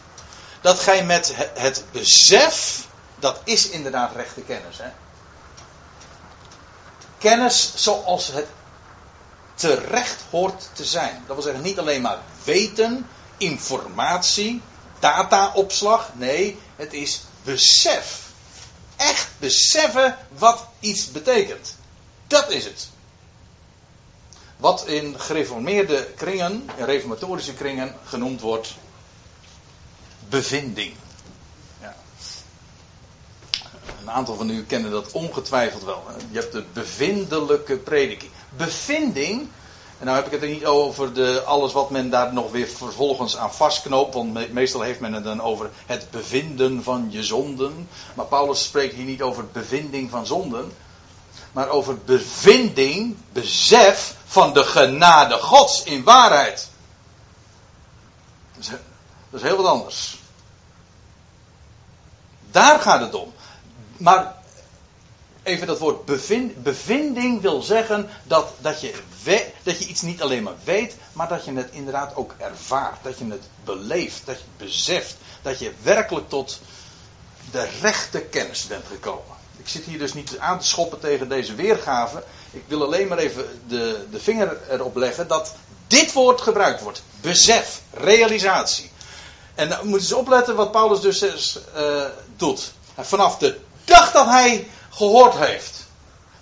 Dat gij met het besef, dat is inderdaad rechte kennis. Hè? Kennis zoals het terecht hoort te zijn. Dat wil zeggen niet alleen maar weten, informatie, dataopslag. Nee, het is besef. Echt beseffen wat iets betekent. Dat is het. Wat in gereformeerde kringen, in reformatorische kringen, genoemd wordt bevinding. Ja. Een aantal van u kennen dat ongetwijfeld wel. Je hebt de bevindelijke prediking bevinding. En nou heb ik het er niet over de, alles wat men daar nog weer vervolgens aan vastknoopt. Want meestal heeft men het dan over het bevinden van je zonden. Maar Paulus spreekt hier niet over bevinding van zonden. Maar over bevinding, besef van de genade Gods in waarheid. Dat is, dat is heel wat anders. Daar gaat het om. Maar even dat woord bevind, bevinding wil zeggen dat, dat, je dat je iets niet alleen maar weet, maar dat je het inderdaad ook ervaart. Dat je het beleeft, dat je het beseft. Dat je werkelijk tot de rechte kennis bent gekomen. Ik zit hier dus niet aan te schoppen tegen deze weergave. Ik wil alleen maar even de, de vinger erop leggen dat dit woord gebruikt wordt. Besef, realisatie. En dan moeten ze opletten wat Paulus dus uh, doet. Vanaf de dag dat hij gehoord heeft.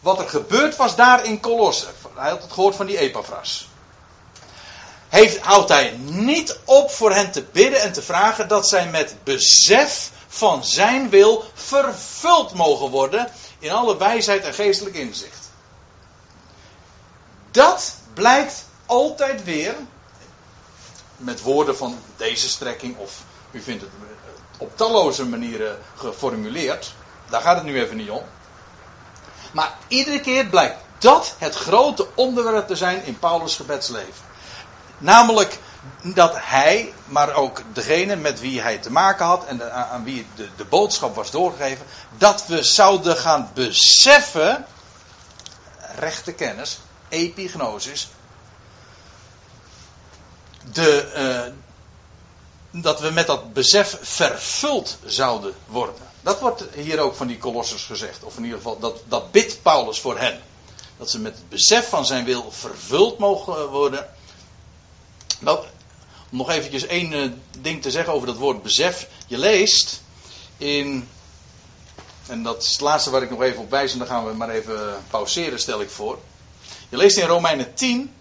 Wat er gebeurd was daar in Colosse. Hij had het gehoord van die Epaphras. Heeft, houdt hij niet op voor hen te bidden en te vragen dat zij met besef van zijn wil vervuld mogen worden in alle wijsheid en geestelijk inzicht. Dat blijkt altijd weer met woorden van deze strekking of u vindt het op talloze manieren geformuleerd. Daar gaat het nu even niet om. Maar iedere keer blijkt dat het grote onderwerp te zijn in Paulus' gebedsleven. Namelijk dat hij, maar ook degene met wie hij te maken had en aan wie de, de boodschap was doorgegeven, dat we zouden gaan beseffen, rechte kennis, epignosis, de, uh, dat we met dat besef vervuld zouden worden. Dat wordt hier ook van die kolossers gezegd. Of in ieder geval, dat, dat bidt Paulus voor hen. Dat ze met het besef van zijn wil vervuld mogen worden. Nou, om nog eventjes één uh, ding te zeggen over dat woord besef. Je leest in, en dat is het laatste waar ik nog even op wijs, en dan gaan we maar even pauzeren, stel ik voor. Je leest in Romeinen 10,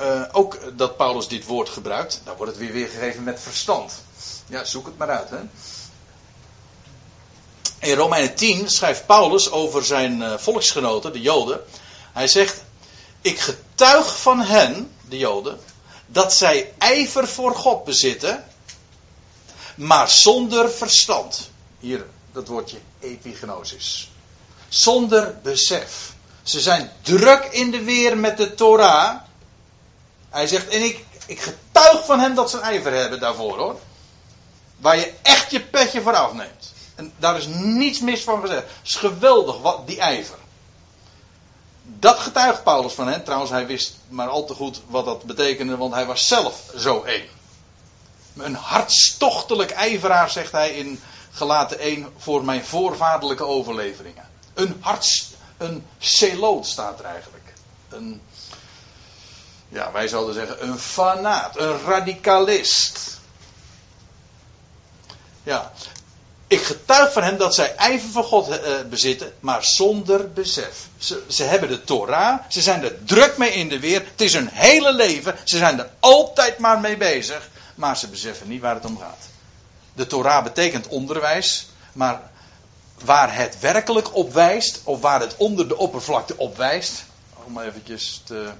uh, ook dat Paulus dit woord gebruikt. Daar wordt het weer weergegeven met verstand. Ja, zoek het maar uit. Hè. In Romeinen 10 schrijft Paulus over zijn uh, volksgenoten, de Joden. Hij zegt: Ik getuig van hen, de Joden, dat zij ijver voor God bezitten, maar zonder verstand. Hier, dat woordje epignosis. Zonder besef. Ze zijn druk in de weer met de Torah. Hij zegt, en ik, ik getuig van hen dat ze een ijver hebben daarvoor hoor. Waar je echt je petje voor afneemt. En daar is niets mis van gezegd. Het is geweldig, wat, die ijver. Dat getuigt Paulus van hen. Trouwens, hij wist maar al te goed wat dat betekende, want hij was zelf zo één. Een hartstochtelijk ijveraar, zegt hij in Gelaten 1, voor mijn voorvaderlijke overleveringen. Een harts, een celoot staat er eigenlijk. Een, ja, wij zouden zeggen een fanaat, een radicalist. Ja, ik getuig van hen dat zij ijver voor God uh, bezitten, maar zonder besef. Ze, ze, hebben de Torah, ze zijn er druk mee in de weer. Het is hun hele leven, ze zijn er altijd maar mee bezig, maar ze beseffen niet waar het om gaat. De Torah betekent onderwijs, maar waar het werkelijk op wijst, of waar het onder de oppervlakte op wijst, om eventjes te,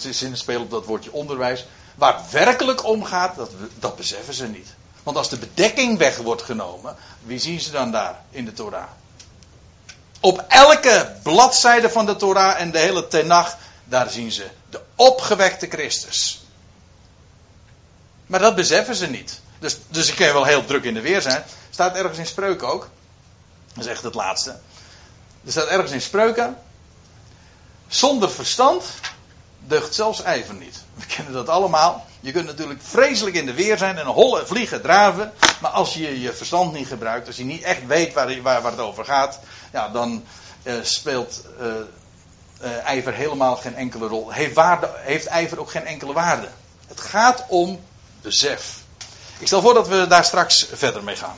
te spelen op dat woordje onderwijs, waar het werkelijk om gaat, dat, dat beseffen ze niet. Want als de bedekking weg wordt genomen, wie zien ze dan daar in de Torah? Op elke bladzijde van de Torah en de hele Tenach, daar zien ze de opgewekte Christus. Maar dat beseffen ze niet. Dus, dus ik kan wel heel druk in de weer zijn. Staat ergens in spreuken ook. Dat is echt het laatste. Er staat ergens in spreuken. Zonder verstand deugt zelfs ijver niet. We kennen dat allemaal. Je kunt natuurlijk vreselijk in de weer zijn en hollen, vliegen, draven. Maar als je je verstand niet gebruikt, als je niet echt weet waar, waar, het over gaat, ja, dan uh, speelt uh, uh, ijver helemaal geen enkele rol. Heeft, waarde, heeft ijver ook geen enkele waarde. Het gaat om besef. Ik stel voor dat we daar straks verder mee gaan.